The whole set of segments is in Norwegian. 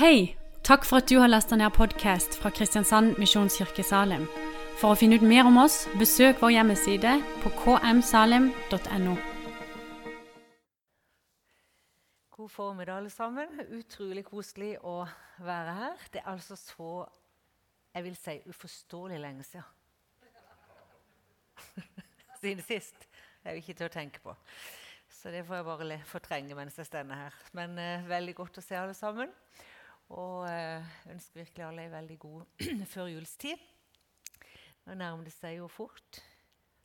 Hei! Takk for at du har lasta ned podkast fra Kristiansand Misjonskirke Salim. For å finne ut mer om oss, besøk vår hjemmeside på kmsalim.no. God formiddag, alle sammen. Utrolig koselig å være her. Det er altså så jeg vil si uforståelig lenge siden. Siden sist. Det er jo ikke til å tenke på. Så det får jeg bare fortrenge mens jeg stender her. Men eh, veldig godt å se alle sammen. Og uh, ønsker virkelig alle ei veldig god førjulstid. Nå nærmer det seg jo fort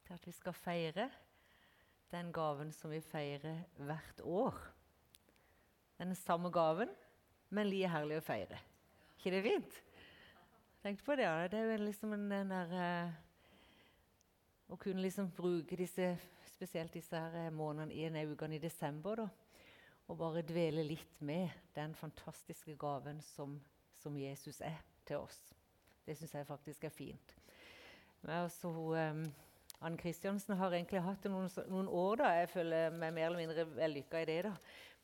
til at vi skal feire den gaven som vi feirer hvert år. Den samme gaven, men like herlig å feire. ikke det fint? Tenk på det. Det er jo liksom en, den der uh, Å kunne liksom bruke disse, spesielt disse her månedene i en ukene i desember. da, og bare dvele litt med den fantastiske gaven som, som Jesus er til oss. Det syns jeg faktisk er fint. Også, um, Anne Kristiansen har egentlig hatt det noen, noen, år. da, Jeg føler meg mer eller mindre vellykka i det. da.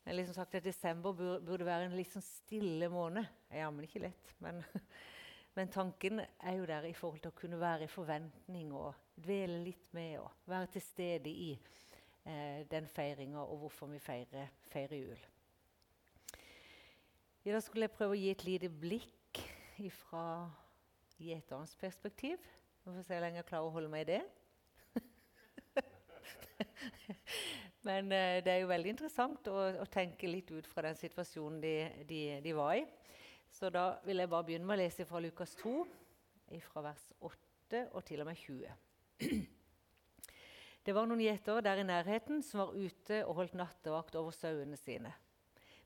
Men liksom sagt at Desember burde, burde være en litt sånn stille måned. Ja, men ikke lett. Men, men, tanken er jo der i forhold til å kunne være i forventning og dvele litt med og være til stede i eh, den feiringa og hvorfor vi feirer, feirer jul. I dag skulle jeg prøve å gi et lite blikk fra gjeterens perspektiv. Vi får se hvor lenge jeg klarer å holde meg i det. Men eh, det er jo veldig interessant å, å, tenke litt ut fra den situasjonen de, de, de, var i. Så da vil jeg bare begynne med å lese fra Lukas 2, fra vers 8 og til og med 20. Det var noen gjetere der i nærheten som var ute og holdt nattevakt over sauene sine.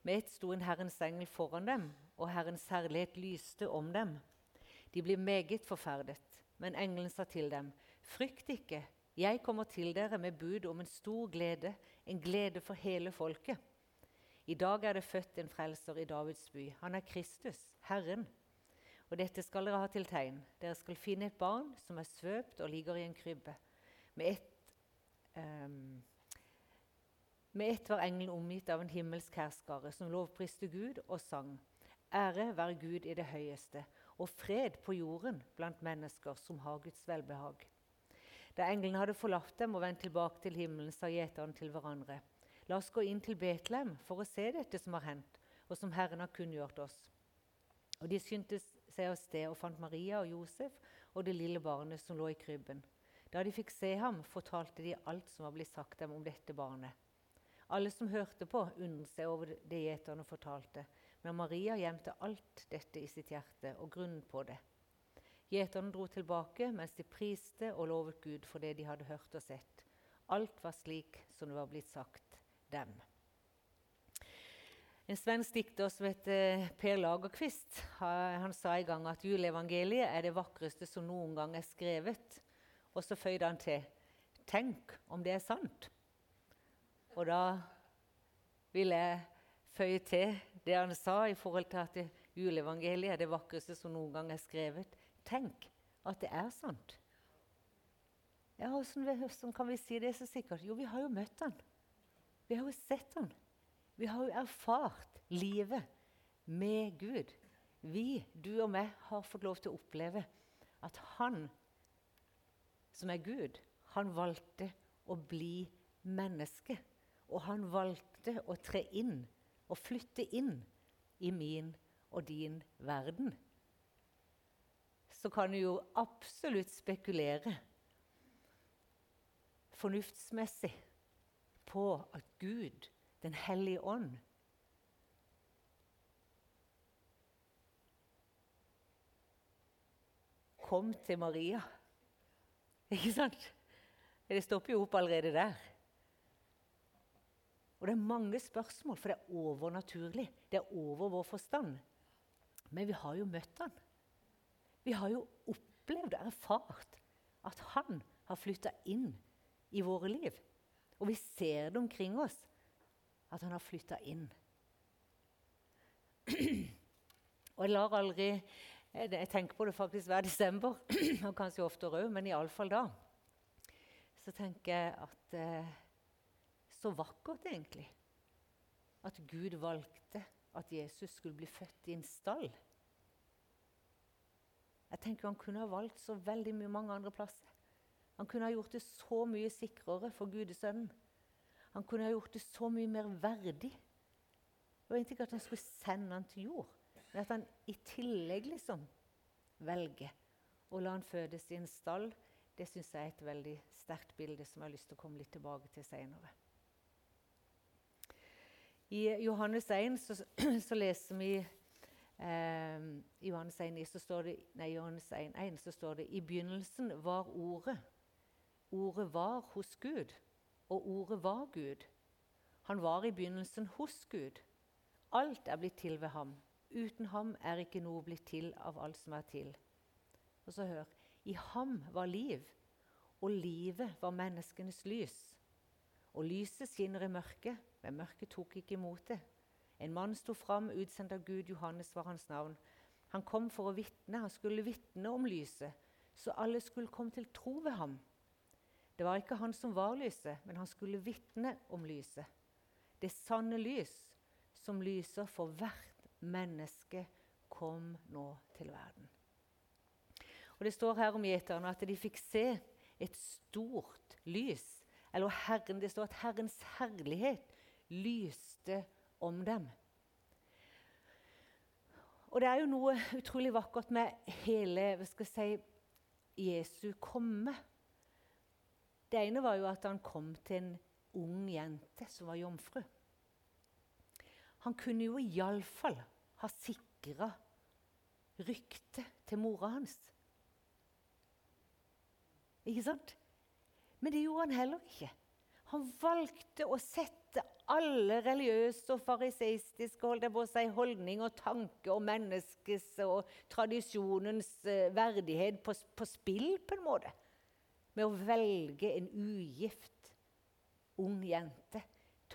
Med ett sto en Herrens engel foran dem, og Herrens herlighet lyste om dem. De ble meget forferdet, men engelen sa til dem, Frykt ikke, jeg kommer til dere med bud om en stor glede, en glede for hele folket. I dag er det født en frelser i Davids by. Han er Kristus, Herren. Og dette skal dere ha til tegn. Dere skal finne et barn som er svøpt og ligger i en krybbe. Med ett Um, med ett var engelen omgitt av en himmelsk herskare som lovpriste Gud og sang. Ære være Gud i det høyeste, og fred på jorden blant mennesker som har Guds velbehag. Da englene hadde forlatt dem og vendt tilbake til himmelen, sa gjeterne til hverandre.: La oss gå inn til Betlehem for å se dette som har hendt, og som Herren har kunngjort oss. Og De skyndte seg av sted og fant Maria og Josef og det lille barnet som lå i krybben. Da de fikk se ham, fortalte de alt som var blitt sagt dem om dette barnet. Alle som hørte på, undret seg over det gjeterne fortalte. Men Maria gjemte alt dette i sitt hjerte og grunnen på det. Gjeterne dro tilbake mens de priste og lovet Gud for det de hadde hørt og sett. Alt var slik som det var blitt sagt dem. En svensk dikter som heter Per Lagerkvist, han sa i gang at juleevangeliet er det vakreste som noen gang er skrevet. Og så føyde han til Tenk om det er sant? Og da vil jeg føye til det han sa i forhold til at juleevangeliet er det vakreste som noen gang er skrevet. Tenk at det er sant. Ja, Hvordan kan vi si det så sikkert? Jo, vi har jo møtt han. Vi har jo sett han. Vi har jo erfart livet med Gud. Vi, du og meg, har fått lov til å oppleve at han som er Gud, han valgte å bli menneske. Og han valgte å tre inn og flytte inn i min og din verden. Så kan du jo absolutt spekulere fornuftsmessig på at Gud, Den hellige ånd, kom til Maria ikke sant? Det stopper jo opp allerede der. Og det er mange spørsmål, for det er overnaturlig. Det er over vår forstand. Men vi har jo møtt han. Vi har jo opplevd og erfart at han har flytta inn i våre liv. Og vi ser det omkring oss, at han har flytta inn. Og jeg lar aldri jeg tenker på det faktisk hver desember, og kanskje oftere òg, men iallfall da. Så tenker jeg at eh, Så vakkert, egentlig. At Gud valgte at Jesus skulle bli født i en stall. Jeg tenker Han kunne ha valgt så veldig mye mange andre plasser. Han kunne ha gjort det så mye sikrere for gudesønnen. Han kunne ha gjort det så mye mer verdig. Det var ikke at han skulle sende han til jord, men at han i tillegg liksom velger å la han fødes i en stall. Det syns jeg er et veldig sterkt bilde som jeg har lyst til å komme litt tilbake til senere. I Johannes 1 så, så leser vi eh, Johannes 1, så står det, nei, Johannes 1, 1 så står det I begynnelsen var Ordet. Ordet var hos Gud, og Ordet var Gud. Han var i begynnelsen hos Gud. Alt er blitt til ved ham. Uten ham er ikke noe blitt til av alt som er til. Og så hør I ham var liv, og livet var menneskenes lys. Og lyset skinner i mørket, men mørket tok ikke imot det. En mann sto fram, utsendt av Gud. Johannes var hans navn. Han kom for å vitne. Han skulle vitne om lyset, så alle skulle komme til tro ved ham. Det var ikke han som var lyset, men han skulle vitne om lyset. Det sanne lys som lyser for hvert menneske, kom nå til verden. Og Det står her om gjeterne at de fikk se et stort lys. Eller Herren, det står at Herrens herlighet lyste om dem. Og det er jo noe utrolig vakkert med hele hva skal jeg si, Jesu komme. Det ene var jo at han kom til en ung jente som var jomfru. Han kunne jo iallfall ha sikra ryktet til mora hans. Ikke sant? Men det gjorde han heller ikke. Han valgte å sette alle religiøse og fariseistiske holdt jeg på å si, holdning og tanke og menneskes og tradisjonens uh, verdighet på, på, spill, på en måte. Med å velge en ugift ung jente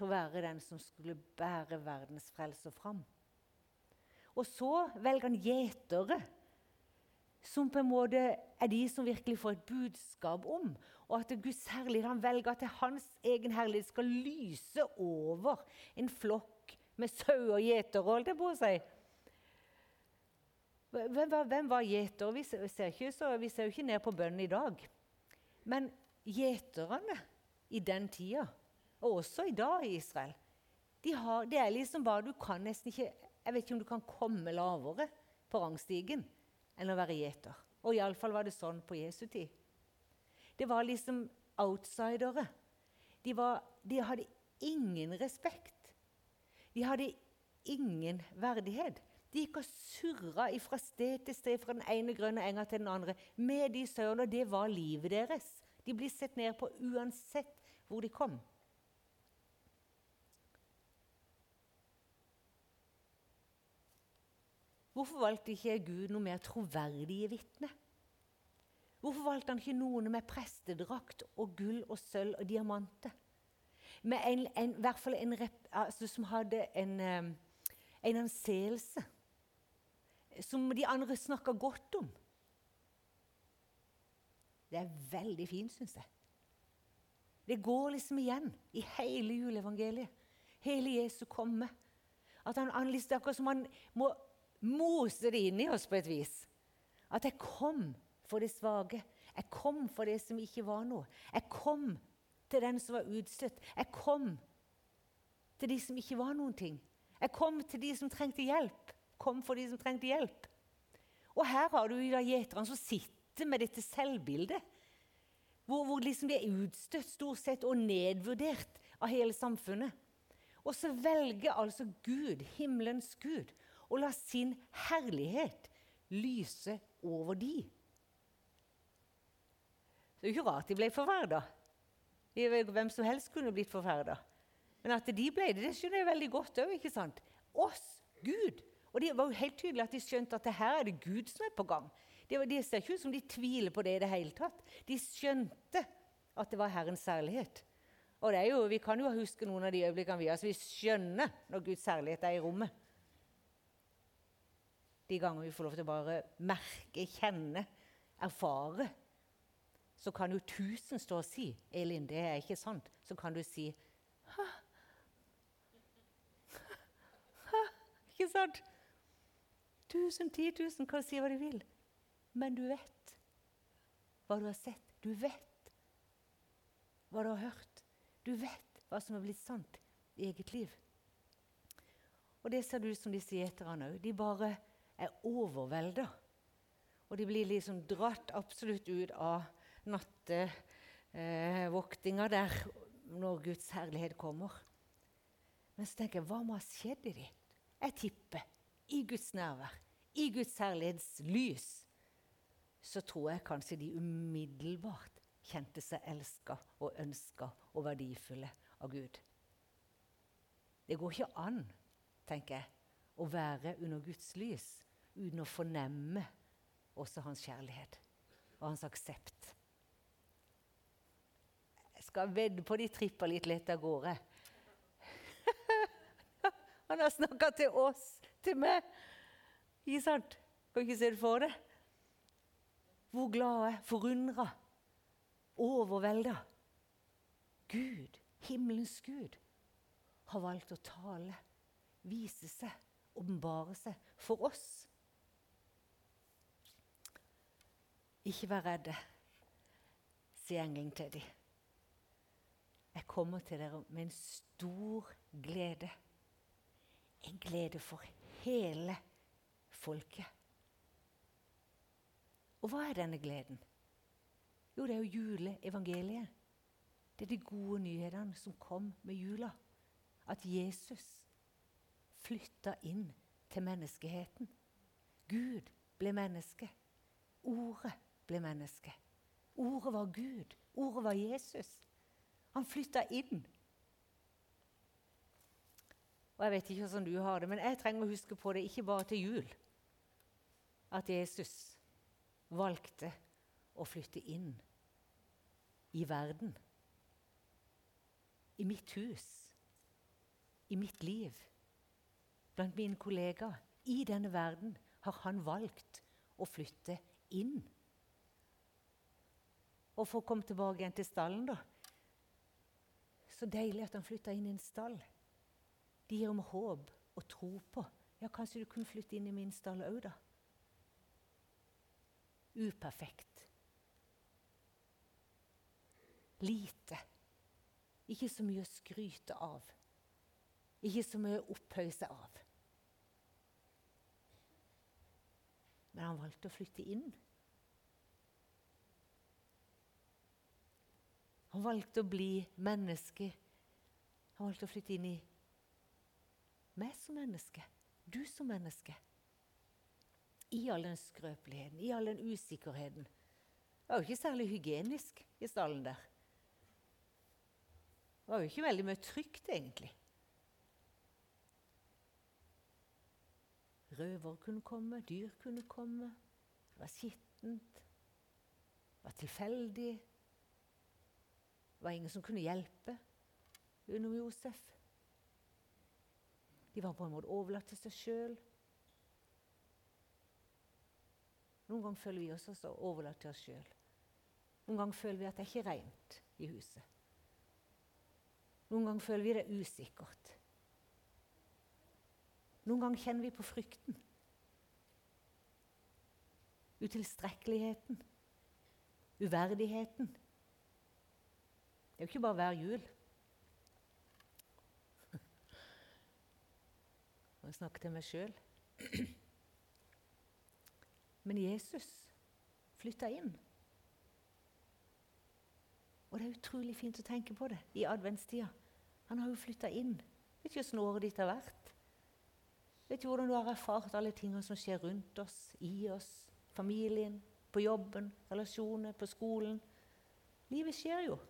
til å være den som skulle bære verdens frelser fram. Og så velger han gjetere, som på en måte er de som virkelig får et budskap om og at Guds herlighet han velger at hans egen herlighet skal lyse over en flokk med sauer og gjetere, holdt jeg på å si. Hvem var, var gjetere? Vi, vi, ser jo ikke ned på bøndene i dag. Men gjeterne i den tida, og også i dag i Israel, de har, det er liksom bare Du kan nesten ikke Jeg vet ikke om du kan komme lavere på rangstigen enn å være gjeter. Og iallfall var det sånn på Jesu tid. Det var liksom outsidere. De, var, de hadde ingen respekt. De hadde ingen verdighet. De gikk og surra fra sted til sted, fra den ene grønne enga til den andre med de sauene. Det var livet deres. De blir sett ned på uansett hvor de kom. Hvorfor valgte ikke Gud noe mer troverdige vitner? Hvorfor valgte han ikke noen med prestedrakt og gull og sølv og diamanter? Med en, en, I hvert fall en altså, som hadde en, en anseelse som de andre snakka godt om. Det er veldig fint, syns jeg. Det går liksom igjen i hele juleevangeliet. Hele Jesu komme. At han, han liksom, Akkurat som han må mose det inn i oss på et vis. At jeg kom for det svake. Jeg kom for det som ikke var noe. Jeg kom til den som var utstøtt. Jeg kom til de som ikke var noen ting. Jeg kom til de som trengte hjelp. Kom for de som trengte hjelp. Og her har du da gjeterne som sitter med dette selvbildet. Hvor, hvor liksom de er utstøtt stort sett og nedvurdert av hele samfunnet. Og så velger altså Gud, himmelens Gud, å la sin herlighet lyse over de. Det er jo ikke rart de ble forferda. Hvem som helst kunne blitt forferda. Men at de ble det, det skjønner jeg veldig godt òg. Oss, Gud. Og det var jo helt tydelig at de skjønte at det her er det Gud som er på gang. Det, det ser ikke ut som de tviler på det i det hele tatt. De skjønte at det var Herrens særlighet. Og jo, Vi kan jo huske noen av de øyeblikkene vi har, så vi skjønner når Guds særlighet er i rommet. De ganger vi får lov til å bare merke, kjenne, erfare så kan jo tusen stå og si 'Elin, det er ikke sant'. Så kan du si Hæ? Hæ? Ikke sant? Tusen, ti tusen kan si hva de vil. Men du vet hva du har sett. Du vet hva du har hørt. Du vet hva som er blitt sant i eget liv. Og det ser ut som disse gjeterne òg. De bare er overvelda. Og de blir liksom dratt absolutt ut av nattevoktinga eh, der når Guds herlighet kommer. Men så tenker jeg, hva må ha skjedd i dem? Jeg tipper i Guds nærvær, i Guds herlighetslys, så tror jeg kanskje de umiddelbart kjente seg elska og ønska og verdifulle av Gud. Det går ikke an, tenker jeg, å være under Guds lys uten å fornemme også hans kjærlighet og hans aksept. Jeg skal vedde på de tripper litt lett av gårde. Han har snakka til oss, til meg. Ikke sant? Kan ikke se det for deg. Hvor glade, forundra, overvelda. Gud, himmelens Gud, har valgt å tale, vise seg, åpenbare seg for oss. Ikke vær redde, sier engelen til dem. Jeg kommer til dere med en stor glede. En glede for hele folket. Og hva er denne gleden? Jo, det er jo juleevangeliet. Det er de gode nyhetene som kom med jula. At Jesus flytta inn til menneskeheten. Gud ble menneske. Ordet ble menneske. Ordet var Gud. Ordet var Jesus. Han flytta inn. Og Jeg vet ikke hvordan du har det, men jeg trenger å huske på det ikke bare til jul. At Jesus valgte å flytte inn i verden. I mitt hus. I mitt liv. Blant mine kollegaer. I denne verden har han valgt å flytte inn. Og for å komme tilbake igjen til stallen, da. Så deilig at han flytta inn i en stall. Det gir om håp og tro på. Ja, kanskje du kunne flytte inn i min stall òg, da. Uperfekt. Lite. Ikke så mye å skryte av. Ikke så mye å opphøye av. Men han valgte å flytte inn. Han valgte å bli menneske. Han valgte å flytte inn i meg som menneske, du som menneske. I all den skrøpeligheten, i all den usikkerheten. Det var jo ikke særlig hygienisk i stallen der. Det var jo ikke veldig mye trygt, egentlig. Røver kunne komme, dyr kunne komme. Det var skittent. Det var tilfeldig. Det var ingen som kunne hjelpe under Josef. De var på en måte overlatt til seg sjøl. Noen ganger føler vi oss også overlatt til oss sjøl. Noen ganger føler vi at det er ikke rent i huset. Noen ganger føler vi det er usikkert. Noen ganger kjenner vi på frykten. Utilstrekkeligheten. Uverdigheten. Det er jo ikke bare hver jul. Nå snakker til meg sjøl. Men Jesus flytta inn. Og det er utrolig fint å tenke på det i adventstida. Han har jo flytta inn. Vet ikke åssen året ditt har vært. Vet ikke hvordan du har erfart alle tingene som skjer rundt oss, i oss, familien, på jobben, relasjoner, på skolen. Livet skjer jo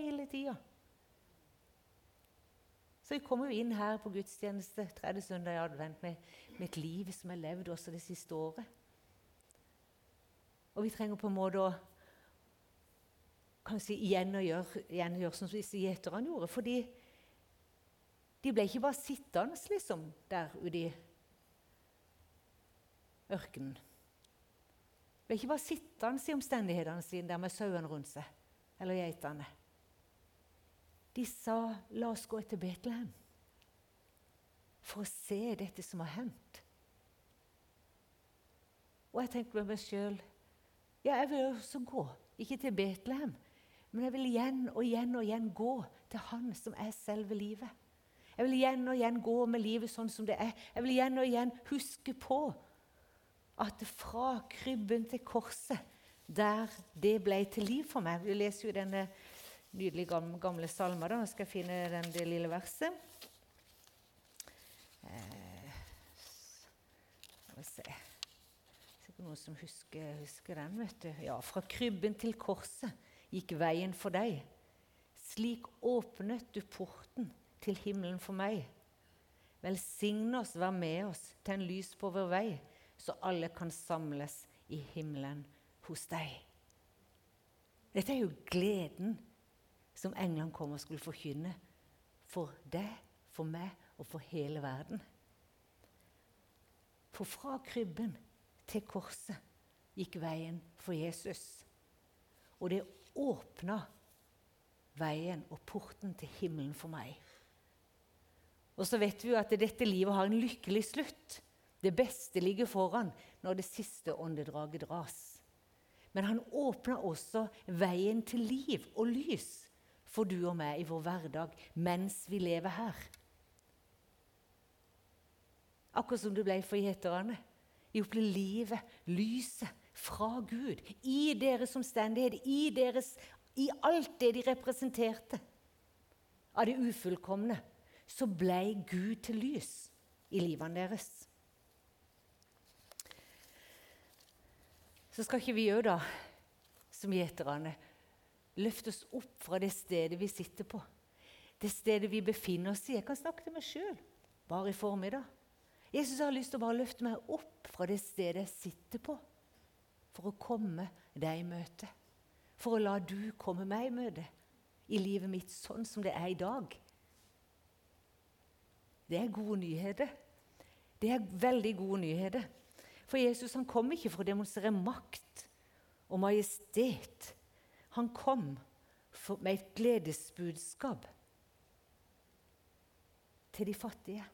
hele tida. Så vi kommer jo inn her på gudstjeneste tredje søndag i advent med, med, et liv som er levd også det siste året. Og vi trenger på en måte å kanskje igjen å gjøre, igjen gjøre som gjeterne gjorde. Fordi de ble ikke bare sittende liksom, der ute i ørkenen. De ble ikke bare sittende i omstendighetene sine der med sauene rundt seg eller geitene. De sa 'la oss gå til Betlehem'. for å se dette som har hendt. Og jeg tenkte med meg sjøl ja, jeg vil også gå. Ikke til Betlehem, men jeg vil igjen og igjen og igjen gå til Han som er selve livet. Jeg vil igjen og igjen gå med livet sånn som det er. Jeg vil igjen og igjen huske på at fra krybben til korset, der det ble til liv for meg Vi leser jo denne nydelige gamle, gamle salmer. Da. Nå skal jeg finne den, det lille verset. Eh, skal vi se Sikkert noen som husker, husker den. vet du. Ja, Fra krybben til korset gikk veien for deg. Slik åpnet du porten til himmelen for meg. Velsigne oss, vær med oss, tenn lys på vår vei, så alle kan samles i himmelen hos deg. Dette er jo gleden som englene kom og skulle forkynne for deg, for meg og for hele verden. For fra krybben til korset gikk veien for Jesus. Og det åpna veien og porten til himmelen for meg. Og så vet vi jo at dette livet har en lykkelig slutt. Det beste ligger foran når det siste åndedraget dras. Men han åpna også veien til liv og lys for du og meg i vår hverdag mens vi lever her. Akkurat som det ble for gjeterne. De opplevde livet, lyset, fra Gud. I deres omstendighet, i, deres, i alt det de representerte av det ufullkomne, så ble Gud til lys i livene deres. Så skal ikke vi òg, da, som gjeterne, løfte oss opp fra det stedet vi sitter på. Det stedet vi befinner oss i. Jeg kan snakke til meg sjøl bare i formiddag. Jesus har lyst til å bare løfte meg opp fra det stedet jeg sitter på, for å komme deg i møte. For å la du komme meg i møte i livet mitt sånn som det er i dag. Det er gode nyheter. Det er veldig gode nyheter. For Jesus han kom ikke for å demonstrere makt og majestet. Han kom med et gledesbudskap til de fattige.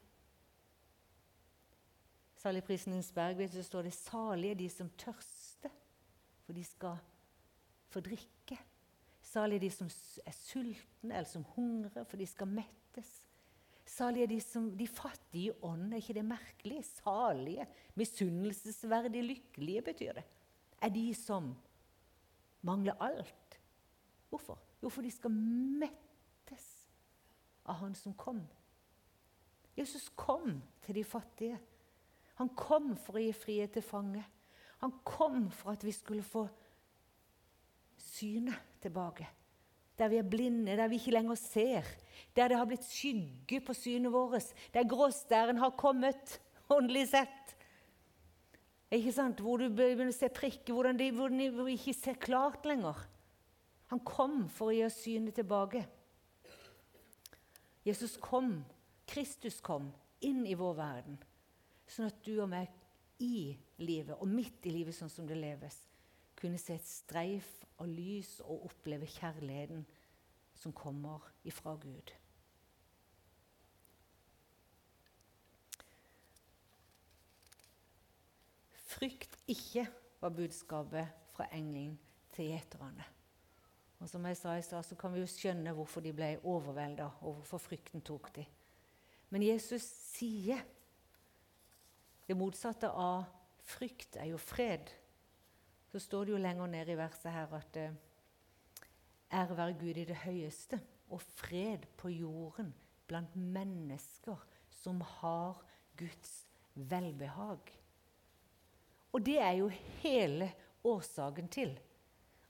Saligprisningens berg så står det 'salige de som tørster', for de skal få drikke. Salige de som er sultne eller som hungrer, for de skal mettes. Salige de, som, de fattige i ånden. Er ikke det merkelig? Salige, misunnelsesverdig lykkelige, betyr det. Er de som mangler alt. Hvorfor? Jo, for de skal mettes av Han som kom. Jesus kom til de fattige. Han kom for å gi frihet til fange. Han kom for at vi skulle få synet tilbake. Der vi er blinde, der vi ikke lenger ser. Der det har blitt skygge på synet vårt. Der gråstæren har kommet, åndelig sett. Ikke sant? Hvor du begynner å se prikker, hvor de ikke ser klart lenger. Han kom for å gi oss synet tilbake. Jesus kom, Kristus kom, inn i vår verden sånn at du og meg i livet, og midt i livet sånn som det leves, kunne se et streif av lys og oppleve kjærligheten som kommer ifra Gud. Frykt ikke, var budskapet fra engelen til gjeterne. Og som jeg sa i stad, så kan vi jo skjønne hvorfor de ble overvelda, og hvorfor frykten tok dem. Men Jesus sier det motsatte av frykt er jo fred. Så står det jo lenger ned i verset her at eh, ære være Gud i det høyeste og fred på jorden blant mennesker som har Guds velbehag. Og det er jo hele årsaken til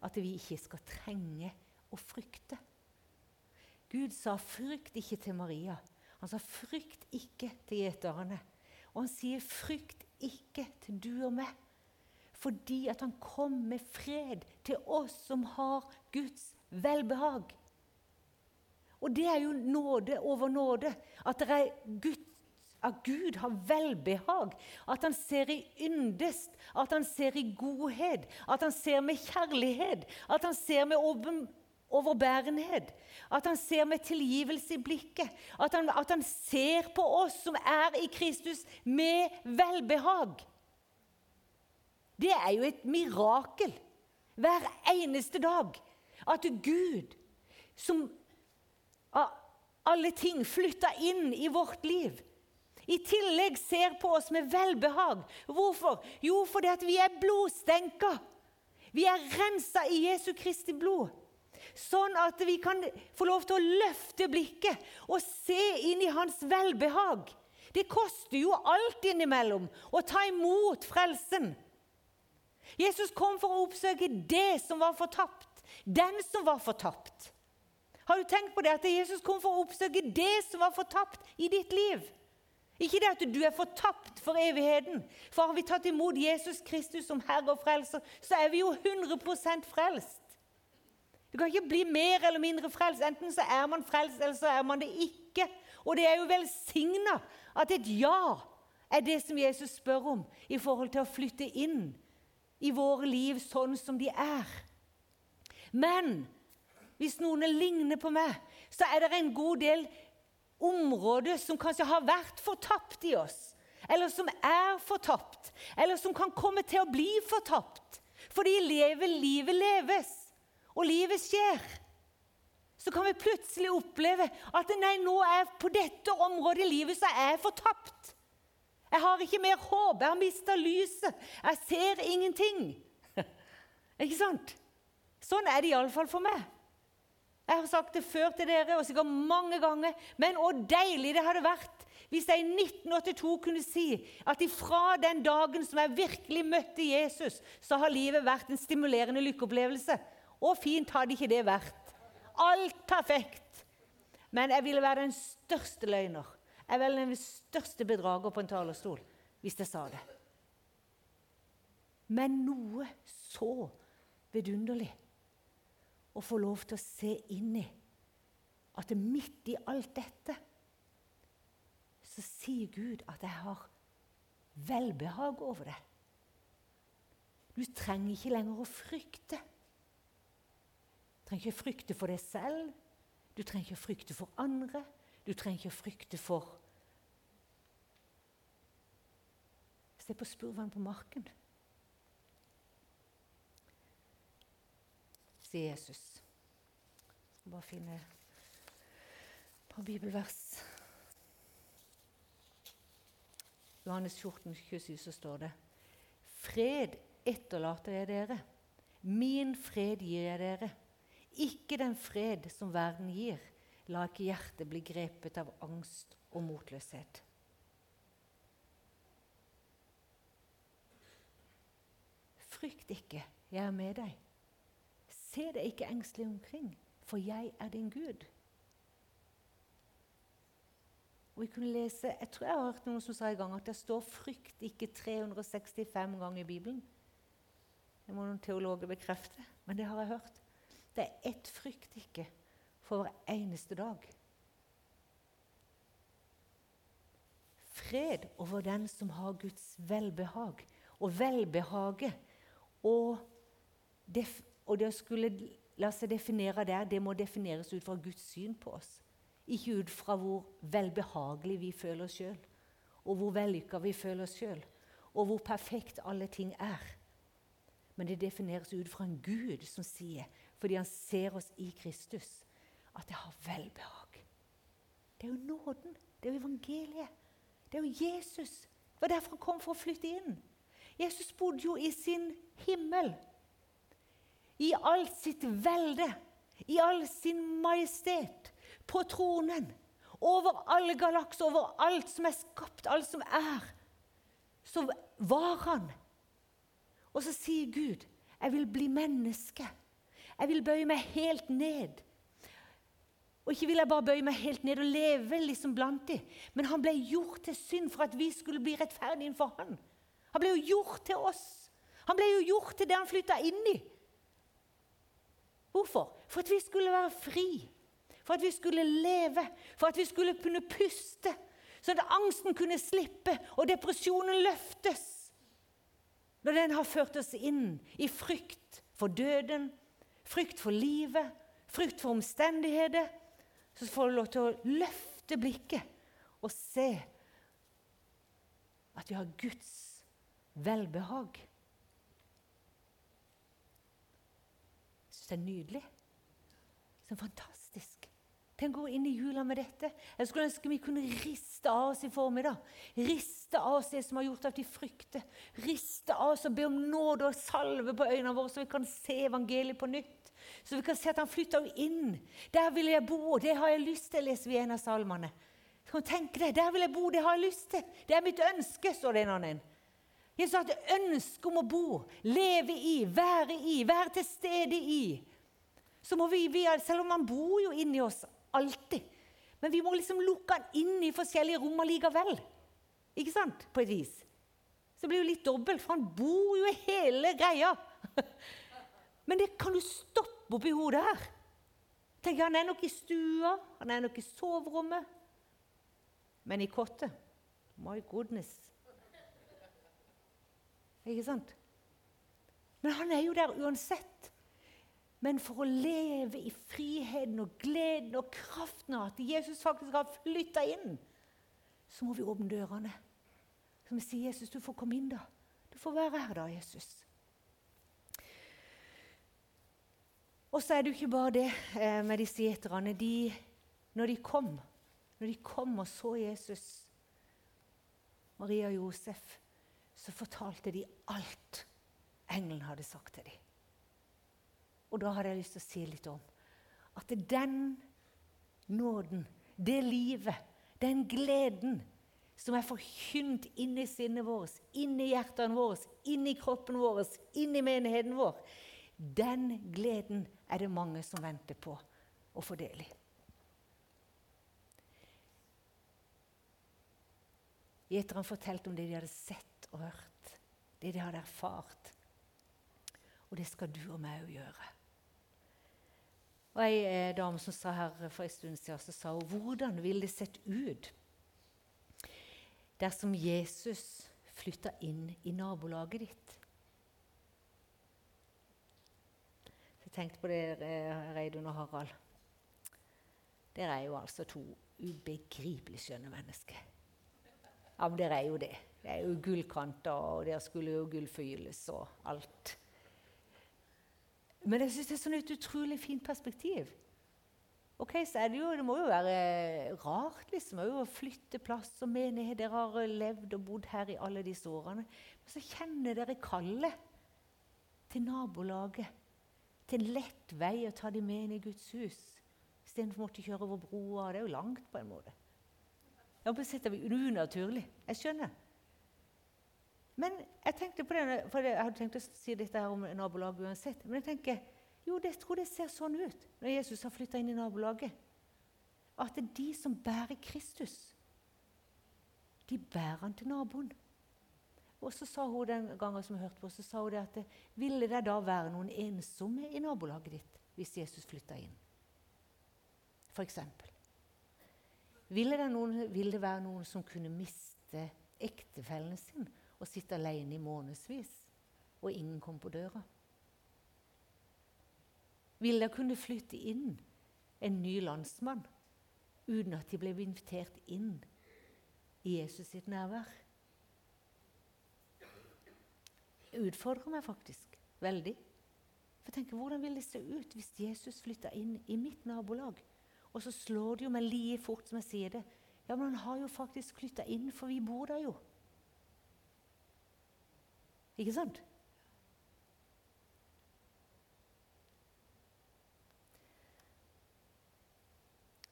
at vi ikke skal trenge å frykte. Gud sa 'frykt ikke' til Maria. Han sa 'frykt ikke' til gjeterne. Og han sier, 'Frykt ikke til du og meg', fordi at han kom med fred til oss som har Guds velbehag. Og det er jo nåde over nåde. At, Gud, at Gud har velbehag. At han ser i yndest. At han ser i godhet. At han ser med kjærlighet. At han ser med overbærenhet. At han ser med tilgivelse i blikket. At han, at han ser på oss som er i Kristus, med velbehag. Det er jo et mirakel hver eneste dag. At Gud, som av alle ting flytta inn i vårt liv, i tillegg ser på oss med velbehag. Hvorfor? Jo, fordi at vi er blodstenka. Vi er rensa i Jesu Kristi blod. Sånn at vi kan få lov til å løfte blikket og se inn i hans velbehag. Det koster jo alt innimellom å ta imot frelsen. Jesus kom for å oppsøke det som var fortapt, den som var fortapt. Har du tenkt på det at Jesus kom for å oppsøke det som var fortapt i ditt liv? Ikke det at du er fortapt for evigheten. For har vi tatt imot Jesus Kristus som Herre og Frelser, så er vi jo 100% frelst. Du kan ikke bli mer eller mindre frelst. Enten så er man frelst, eller så er man det ikke. Og det er jo velsigna at et ja er det som Jesus spør om i forhold til å flytte inn i våre liv sånn som de er. Men hvis noen ligner på meg, så er det en god del områder som kanskje har vært fortapt i oss. Eller som er fortapt. Eller som kan komme til å bli fortapt. Fordi livet leves og livet skjer, så kan vi plutselig oppleve at nei, nå er på dette området i livet så er jeg fortapt. Jeg har ikke mer håp. Jeg har mista lyset. Jeg ser ingenting. ikke sant? Sånn er det iallfall for meg. Jeg har sagt det før til dere, og sikkert mange ganger. Men hvor deilig det hadde vært hvis jeg i 1982 kunne si at ifra den dagen som jeg virkelig møtte Jesus, så har livet vært en stimulerende lykkeopplevelse. Og fint hadde ikke det vært. Alt perfekt. Men jeg ville være den største løgner. Jeg ville være den største bedrager på en talerstol hvis jeg sa det. Men noe så vidunderlig å få lov til å se inn i at midt i alt dette så sier Gud at jeg har velbehag over det. Du trenger ikke lenger å frykte Du trenger ikke frykte for deg selv. Du trenger ikke frykte for andre. Du trenger ikke frykte for Se på spurven på marken. Sier Jesus. Jeg bare finne et par bibelvers. Johannes 14, 27 så står det Fred etterlater jeg dere. Min fred gir jeg dere. Ikke den fred som verden gir. La ikke hjertet bli grepet av angst og motløshet. Frykt ikke, jeg er med deg. Se deg ikke engstelig omkring, for jeg er din Gud. Og Jeg kunne lese, Jeg tror jeg har hørt noen som sa i gang at det står 'frykt ikke' 365 ganger i Bibelen. Det må noen teologer bekrefte, men det har jeg hørt. Det er ett frykt ikke for hver eneste dag. Fred over den som har Guds velbehag. Og velbehaget og, og det å skulle la seg definere der, det må defineres ut fra Guds syn på oss. Ikke ut fra hvor velbehagelig vi føler oss sjøl, og hvor vellykka vi føler oss sjøl, og hvor perfekt alle ting er. Men det defineres ut fra en Gud som sier fordi han ser oss i Kristus, at det har velbehag. Det er jo nåden. Det er jo evangeliet. Det er jo Jesus. Det var derfor han kom for å flytte inn. Jesus bodde jo i sin himmel. I alt sitt velde, i all sin majestet, på tronen. Over alle galakser, over alt som er skapt, alt som er. Så var han. Og så sier Gud, 'Jeg vil bli menneske'. Jeg vil bøye meg helt ned. Og ikke vil jeg bare bøye meg helt ned og leve liksom blant dem, men han ble gjort til synd for at vi skulle bli rettferdige innenfor han. Han ble jo gjort til oss. Han ble jo gjort til det han flytta inn i. Hvorfor? For at vi skulle være fri. For at vi skulle leve. For at vi skulle kunne puste. Sånn at angsten kunne slippe og depresjonen løftes. Når den har ført oss inn i frykt for døden, frykt for livet, frykt for omstendigheter, så får du lov til å løfte blikket og se at vi har Guds velbehag. Jeg syns det er nydelig. Så fantastisk. Tenk å gå inn i jula med dette. Jeg skulle ønske vi kunne riste av oss i formiddag. Riste av oss det som har gjort at vi frykter. Riste av oss og be om nåde og salve på øynene våre, så vi kan se evangeliet på nytt. Så vi kan se at han flytter inn. Der vil jeg bo, det har jeg lyst til, leser vi en av salmene. Kan deg, Der vil jeg bo, det har jeg lyst til. Det er mitt ønske, står det en annen. Jesus har et ønske om å bo, leve i, være i, være til stede i. Så må vi, vi Selv om han bor jo inni oss alltid. Men vi må liksom lukke han inn i forskjellige rom likevel. Ikke sant? På et vis. Så det blir jo litt dobbelt, for han bor jo i hele greia. Men det kan du stoppe oppi hodet her. Tenk, Han er nok i stua, han er nok i soverommet. Men i kottet My goodness. Ikke sant? Men han er jo der uansett. Men for å leve i friheten og gleden og kraften av at Jesus faktisk har flytta inn, så må vi åpne dørene. Så vi sier, 'Jesus, du får komme inn, da. Du får være her, da, Jesus.' Og så er det jo ikke bare det eh, med disse gjeterne. De, når de kom, når de kom og så Jesus, Maria og Josef, så fortalte de alt engelen hadde sagt til dem. Og da hadde jeg lyst til å si litt om at den nåden, det livet, den gleden som er forkynt inni sinnet vårt, inni hjertene våre, inni kroppen vår, inni menigheten vår, den gleden er det mange som venter på å få del i. Gjeterne fortalte om det de hadde sett og hørt, det de hadde erfart. Og det skal du og meg òg gjøre. Og Ei eh, dame som sa her for en stund siden, så sa hun hvordan ville det sett ut dersom Jesus flytta inn i nabolaget ditt? Jeg tenkte på det, eh, Reidun og Harald. Dere er jo altså to ubegripelig skjønne mennesker. Ja, men dere er jo det. Det er jo gullkanter, og der skulle jo gullforgylles og alt. Men jeg syns det er sånn et utrolig fint perspektiv. Ok, så er Det jo, det må jo være rart liksom, å flytte plass og menighet. Dere har levd og bodd her i alle disse årene. Men så kjenner dere kallet til nabolaget. Til en lett vei å ta dem med inn i Guds hus. Istedenfor å måtte kjøre over broa. Det er jo langt, på en måte. Ja, på sett er unaturlig. Jeg skjønner. Men jeg tenkte på det, for jeg hadde tenkt å si dette her om nabolaget uansett. Men jeg tenker, jo, jeg tror det ser sånn ut når Jesus har flytta inn i nabolaget. At det er de som bærer Kristus, de bærer han til naboen. Og så sa hun den gangen som jeg hørte på, så sa hun det at ville det da være noen ensomme i nabolaget ditt hvis Jesus flytta inn? For eksempel. Ville det, noen, ville det være noen som kunne miste ektefellen sin og sitte alene i månedsvis, og ingen kom på døra? Vil de kunne flytte inn en ny landsmann uten at de ble invitert inn i Jesus sitt nærvær? Det utfordrer meg faktisk veldig. For tenker, Hvordan vil det se ut hvis Jesus flytta inn i mitt nabolag? Og så slår det jo meg like fort som jeg sier det. Ja, men han har jo faktisk flytta inn, for vi bor der jo. Ikke sant?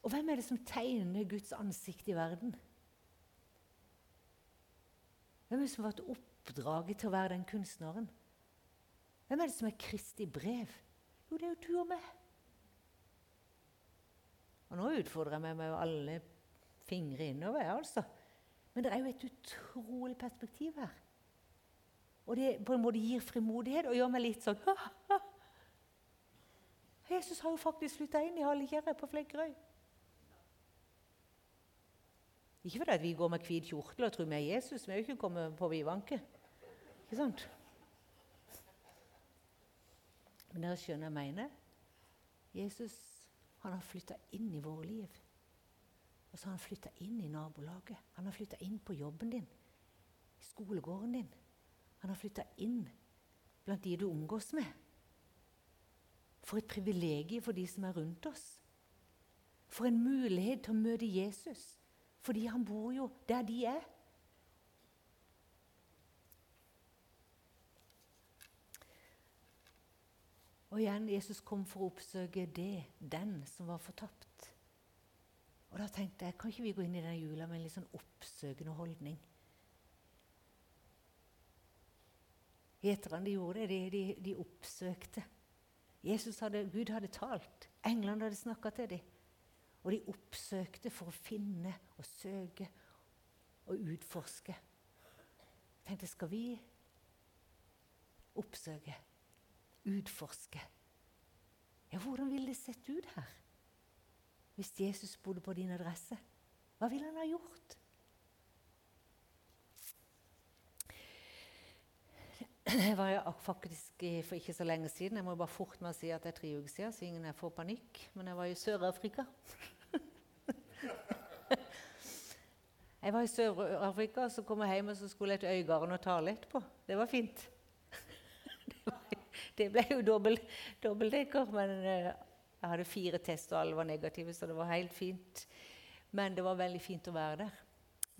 Og hvem er det som tegner Guds ansikt i verden? Hvem er det som har vært oppdraget til å være den kunstneren? Hvem er det som er Kristi brev? Jo, det er jo du og meg. Og nå utfordrer jeg meg med alle fingre innover. altså. Men det er jo et utrolig perspektiv her. Og det på en måte gir frimodighet og gjør meg litt sånn. Jesus har jo faktisk flytta inn i Hallikjerret på Flekkerøy. Ikke fordi vi går med hvit kjortel og tror vi er Jesus. Vi er jo ikke kommet på vidvanke. Ikke sant? Men dere skjønner jeg mener? Jesus han har flytta inn i våre liv. Og så har han flytta inn i nabolaget. Han har flytta inn på jobben din, i skolegården din. Han har flytta inn blant de du omgås med. For et privilegium for de som er rundt oss. For en mulighet til å møte Jesus, fordi han bor jo der de er. Og igjen, Jesus kom for å oppsøke det, den som var fortapt. Og da tenkte jeg, kan ikke vi gå inn i denne jula med en litt sånn oppsøkende holdning? Gjeterne de gjorde det, de, de, de oppsøkte. Hadde, Gud hadde talt, englene hadde snakka til dem. Og de oppsøkte for å finne og søke og utforske. Jeg tenkte, skal vi oppsøke, utforske? Ja, hvordan ville det sett ut her? hvis Jesus bodde på din adresse? Hva ville han ha gjort? Jeg var faktisk for ikke så lenge siden Jeg må bare fort med å si at det er tre uker siden, så ingen får panikk. Men jeg var i Sør-Afrika. Jeg var i Sør-Afrika, så kom jeg hjem og så skulle jeg til Øygarden og tale etterpå. Det var fint. Det ble jo dobbeltdekker, men eh, jeg hadde fire tester, og alle var negative, så det var helt fint. Men det var veldig fint å være der.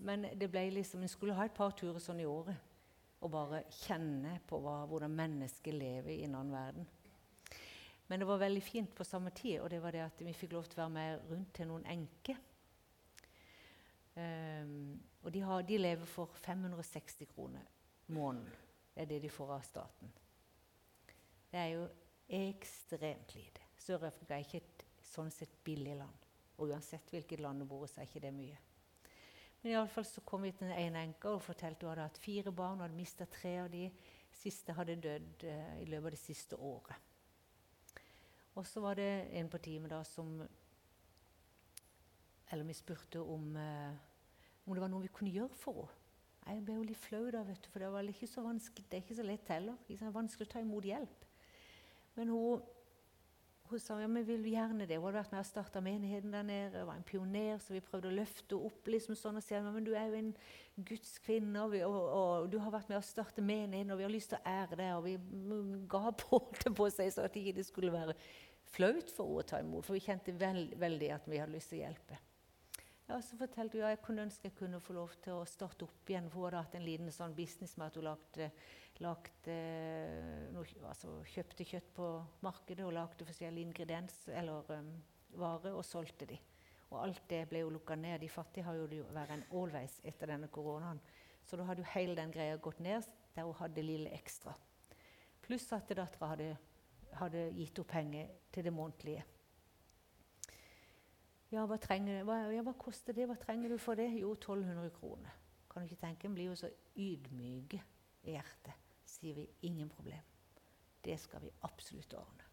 Men det ble liksom, en skulle ha et par turer sånn i året og bare kjenne på hva, hvordan mennesker lever i en annen verden. Men det var veldig fint på samme tid, og det var det at vi fikk lov til å være med rundt til noen enker. Um, og de, har, de, lever for 560 kroner måneden. Det er det de får av staten. Det er jo ekstremt lite. Sør-Afrika er ikke et sånn sett billig land. Og uansett hvilket land du bor i, så er ikke det mye. Men i alle fall så kom vi til en enke og fortalte hun hadde hatt fire barn og hadde mista tre av de siste hadde dødd eh, i løpet av det siste året. Og så var det en på teamet da som Eller vi spurte om, eh, om det var noe vi kunne gjøre for henne. Jeg ble jo litt flau da, vet du, for det var ikke så det er ikke så lett heller. Det er vanskelig å ta imot hjelp. Men hun hun sa ja, vi vil gjerne det. Hun hadde vært med og starta menigheten der nede. var en pioner, så vi prøvde å løfte opp. liksom sånn og si men du er jo en Guds kvinne, og, og, og, du har vært med å starte menigheten, og vi har lyst til å ære deg. Og vi ga på det på seg så at det ikke skulle være flaut for henne å ta imot. For vi kjente veld, veldig at vi hadde lyst til å hjelpe. Ja, så fortalte hun ja, jeg kunne ønske jeg kunne få lov til å starte opp igjen. For hun hadde hatt en liten sånn business med at hun lagde lagde, noe, altså, kjøpte kjøtt på markedet og lagde forskjellige ingrediens eller um, varer og solgte de. Og alt det ble jo lukka ned. De fattige har jo vært en allveis etter denne koronaen. Så da hadde jo hele den greia gått ned der hun hadde lille ekstra. Pluss at dattera hadde, hadde, gitt henne penger til det månedlige. Ja hva, trenger, hva, ja, hva koster det? Hva trenger du for det? Jo, 1200 kroner. Kan du ikke tenke? En blir jo så ydmyke i hjertet sier vi ingen problem. Det skal vi absolutt ordne.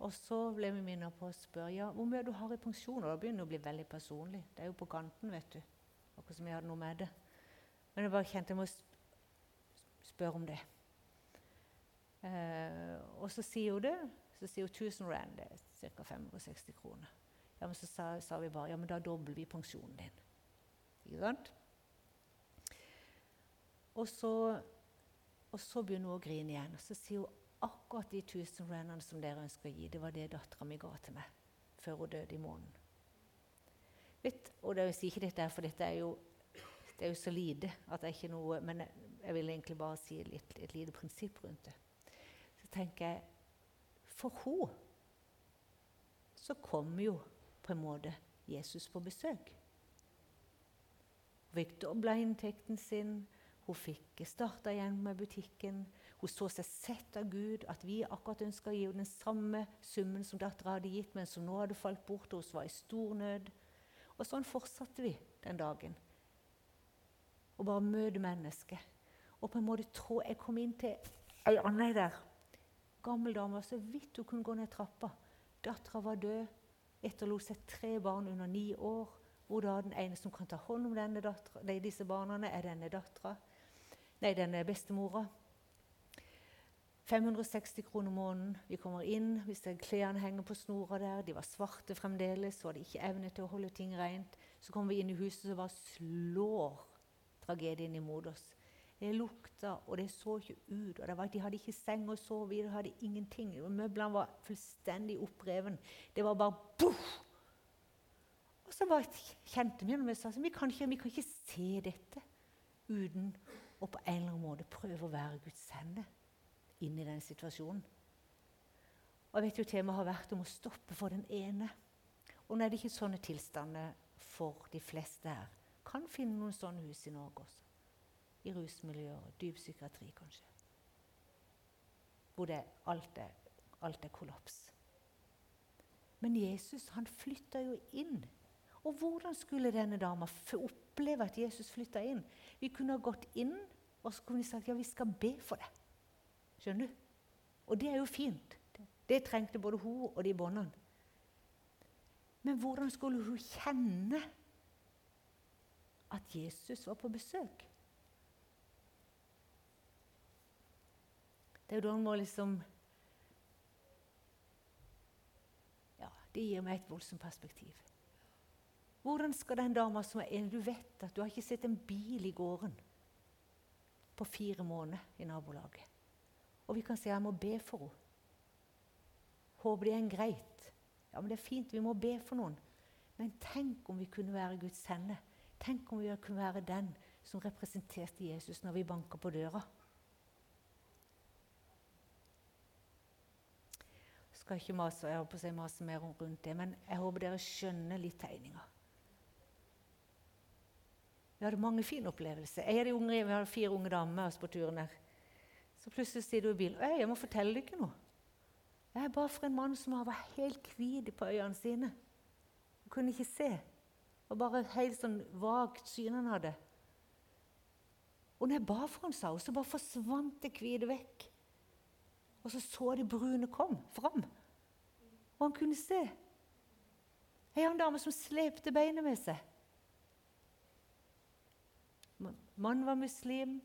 Og så ble vi minnet på å spørre ja, hvor mye du har i pensjon. Og da begynner det å bli veldig personlig. Det er jo på kanten, vet du. Akkurat som jeg hadde noe med det. Men jeg bare kjente jeg må spørre om det. Eh, og så sier hun det. Så sier hun 1000 rand, det er ca. 560 kroner. Ja, men så sa, sa, vi bare ja, men da dobler vi pensjonen din. Ikke sant? Og så og så begynner hun å grine igjen. Og så sier hun akkurat de 1000 randene som dere ønsker å gi, det var det dattera mi ga til meg før hun døde i måneden. Vet, og det, jeg sier ikke dette, for dette er jo, det er jo så lite at det er ikke noe Men jeg, jeg vil egentlig bare si litt, et lite prinsipp rundt det. Så tenker jeg For henne så kommer jo på en måte Jesus på besøk. Hun fikk dobla inntekten sin. Hun fikk starta igjen med butikken. Hun så seg sett av Gud, at vi akkurat ønska å gi henne den samme summen som dattera hadde gitt, men som nå hadde falt bort, og hun var i stor nød. Og sånn fortsatte vi den dagen. Og bare møte mennesker. Og på en måte trå Jeg kom inn til ei anna der. Gammel dame, så vidt hun kunne gå ned trappa. Dattera var død. Etterlot seg tre barn under ni år. Hvor da den ene som kan ta hånd om denne datteren, disse barna, er denne dattera nei, denne bestemora. 560 kroner måneden. Vi kommer inn, hvis klærne henger på snora der, de var svarte fremdeles, så hadde ikke evne til å holde ting rent. Så kommer vi inn i huset, så bare slår tragedien imot oss. Det lukta, og det så ikke ut. og var, De hadde ikke seng å sove i, de hadde ingenting. Møblene var fullstendig oppreven. Det var bare boff! Og så var, kjente vi når vi sa ikke, vi kan ikke se dette uten å på en eller annen måte prøve å være Guds hender inn i den situasjonen. Og jeg vet jo Temaet har vært om å stoppe for den ene. Og nå er det ikke sånne tilstander for de fleste her. Kan finne noen sånne hus i Norge også. I rusmiljøer, dyp psykiatri kanskje. Hvor det, alt, er, alt er kollaps. Men Jesus han flytta jo inn. Og hvordan skulle denne dama oppleve at Jesus flytta inn? Vi kunne ha gått inn og så kunne vi sagt ja, vi skal be for det. Skjønner du? Og det er jo fint. Det trengte både hun og de båndene. Men hvordan skulle hun kjenne at Jesus var på besøk? Det er jo da hun må liksom Ja, det gir meg et voldsomt perspektiv. Hvordan skal den dama som er enig Du vet at du har ikke sett en bil i gården på fire måneder i nabolaget. Og vi kan si at jeg må be for henne. Håper det er en greit. Ja, men det er fint, vi må be for noen. Men tenk om vi kunne være Guds hende. Tenk om vi kunne være den som representerte Jesus når vi banker på døra. Skal ikke mase, jeg håper jeg mase mer rundt det, men jeg håper dere skjønner litt tegninga. Vi hadde mange fine opplevelser. Jeg er unge, vi hadde fire unge damer med oss på turen der. Så plutselig sier du i bilen jeg må fortelle dere noe. Jeg er bare for en mann som var helt hvit på øynene sine. Han kunne ikke se. Og bare helt sånn vagt syn han hadde. Og når jeg ba for ham, sa hun, så bare forsvant det hvite vekk. Og så så de brune kom fram. Og han kunne se. Ei annen en dame som slepte beinet med seg. Mannen var muslim.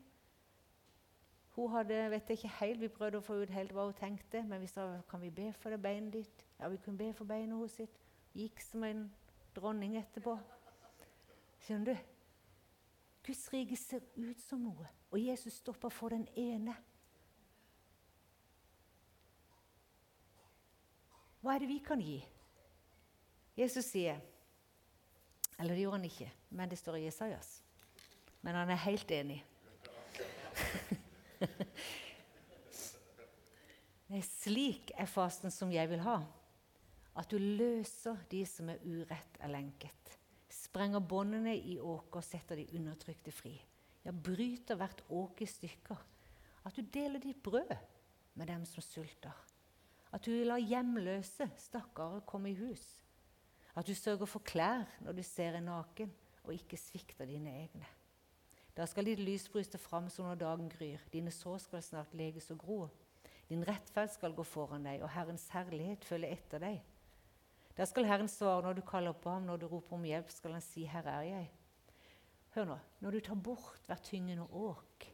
Hun hadde, vet jeg ikke helt, Vi prøvde å få ut helt hva hun tenkte, men vi sa kan vi be for det beinet ditt. Ja, vi kunne be for beinet hennes. sitt. Gikk som en dronning etterpå. Skjønner du? Guds rike ser ut som noe, og Jesus stopper for den ene. Hva er det vi kan gi? Jesus sier Eller det gjorde han ikke, men det står i Jesajas. Men han er helt enig. Nei, slik er fasten som jeg vil ha. At du løser de som er urett er lenket. Sprenger båndene i åker og setter de undertrykte fri. Ja, bryter hvert åk i stykker. At du deler ditt brød med dem som sulter. At du lar hjemløse stakkarer komme i hus. At du sørger for klær når du ser en naken, og ikke svikter dine egne. Da skal ditt lys bryste fram som når dagen gryr. Dine sår skal snart leges og gro. Din rettferd skal gå foran deg, og Herrens herlighet følge etter deg. Da skal Herren svare når du kaller på ham, når du roper om hjelp, skal han si, Her er jeg. Hør nå. Når du tar bort hvert tyngende åk,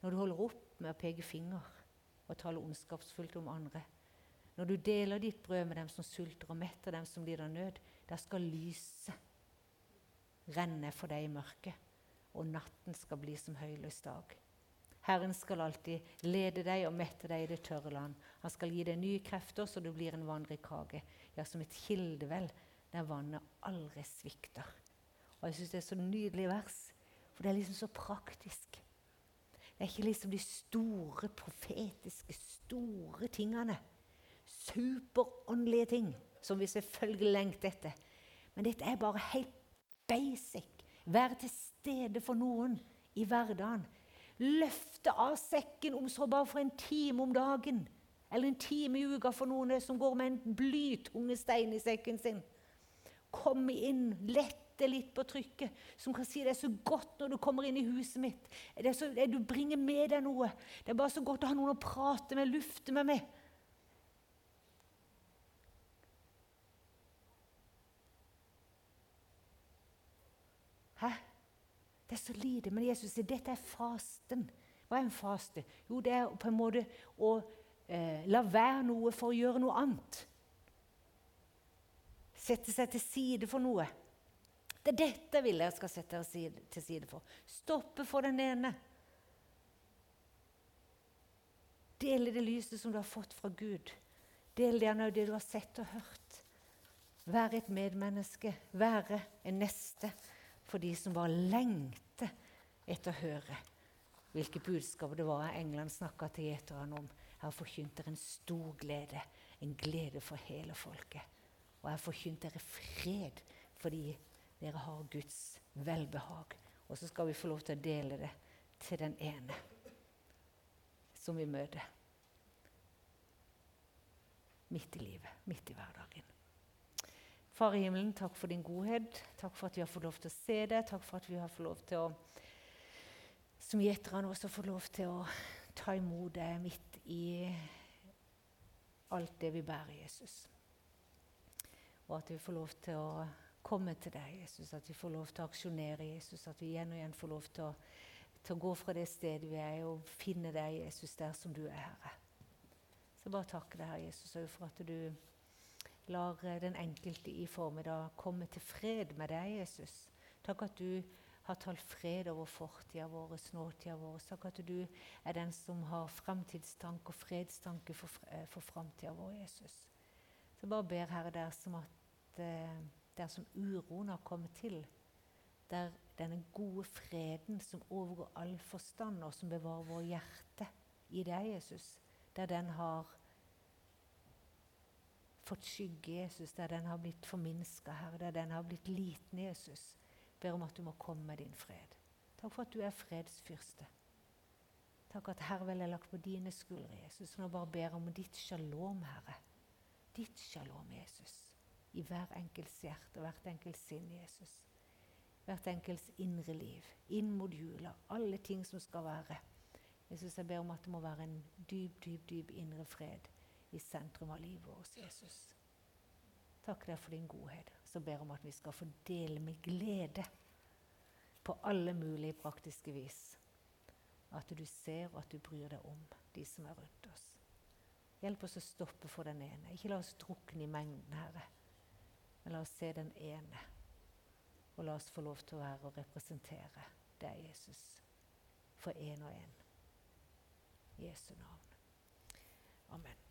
når du holder opp med å peke finger og tale ondskapsfullt om andre, når du deler ditt brød med dem som sulter, og metter dem som lider nød, der skal lyset renne for deg i mørket, og natten skal bli som høylys dag. Herren skal alltid lede deg og mette deg i det tørre land. Han skal gi deg nye krefter, så du blir en vannrik hage. Ja, som et kildevel der vannet aldri svikter. Og Jeg syns det er så nydelig vers, for det er liksom så praktisk. Det er ikke liksom de store, profetiske, store tingene. Superåndelige ting som vi selvfølgelig lengter etter. Men dette er bare helt basic. Være til stede for noen i hverdagen. Løfte av sekken om så bare for en time om dagen. Eller en time i uka for noen som går med en blytunge stein i sekken sin. Komme inn, lette litt på trykket, som kan si det er så godt når du kommer inn i huset mitt. Så, du bringer med deg noe. Det er bare så godt å ha noen å prate med, lufte med. med. Hæ? Det er så lite. Men Jesus sier dette er fasten. Hva er en faste? Jo, det er på en måte å eh, la være noe for å gjøre noe annet. Sette seg til side for noe. Det er dette vil jeg skal sette til side for. Stoppe for den ene. Del det lyset som du har fått fra Gud. Del gjerne det du har sett og hørt. Være et medmenneske, være en neste for de som bare lengter etter å høre hvilke budskap det var England snakka til gjeterne om. Jeg har forkynt dere en stor glede, en glede for hele folket. Og jeg har forkynt dere fred fordi dere har Guds velbehag. Og så skal vi få lov til å dele det til den ene som vi møter. Midt i livet, midt i hverdagen. Far i himmelen, takk for din godhet. Takk for at vi har fått lov til å se det. Takk for at vi har fått lov til å, som gjeterne også, få lov til å ta imot det midt i alt det vi bærer, Jesus. Og at vi får lov til å komme til deg, Jesus. At vi får lov til å aksjonere, Jesus. At vi igjen og igjen får lov til å til å gå fra det stedet vi er, og finne deg, Jesus, der som du er, Herre. Så bare takke deg, Herre Jesus, for at du lar eh, den enkelte i formiddag komme til fred med deg, Jesus. Takk at du har talt fred over fortida vår, nåtida vår. Takk at du er den som har framtidstanke og fredstanke for, eh, for framtida vår, Jesus. Så bare ber Herre der som at eh, der som uroen har kommet til, der denne gode freden som overgår all forstand, og som bevarer vår hjerte i deg, Jesus, der den har fått skygge, Jesus, der den har blitt forminska, Herre, der den har blitt liten, Jesus, ber om at du må komme med din fred. Takk for at du er fredsfyrste. Takk at hervel er lagt på dine skuldre, Jesus. Nå bare ber om ditt shalom, Herre. Ditt shalom, Jesus, i hver enkelts hjerte og hvert enkelt sinn, Jesus hvert enkelts indre liv, inn mot jula, alle ting som skal være. Jesus, jeg ber om at det må være en dyp, dyp, dyp indre fred i sentrum av livet vårt, Jesus. Takk deg for din godhet. Så ber jeg om at vi skal få dele med glede på alle mulige praktiske vis. At du ser og at du bryr deg om de som er rundt oss. Hjelp oss å stoppe for den ene. Ikke la oss drukne i mengden, Herre. Men la oss se den ene og la oss få lov til å være og representere deg, Jesus, for én og én. Jesu navn. Amen.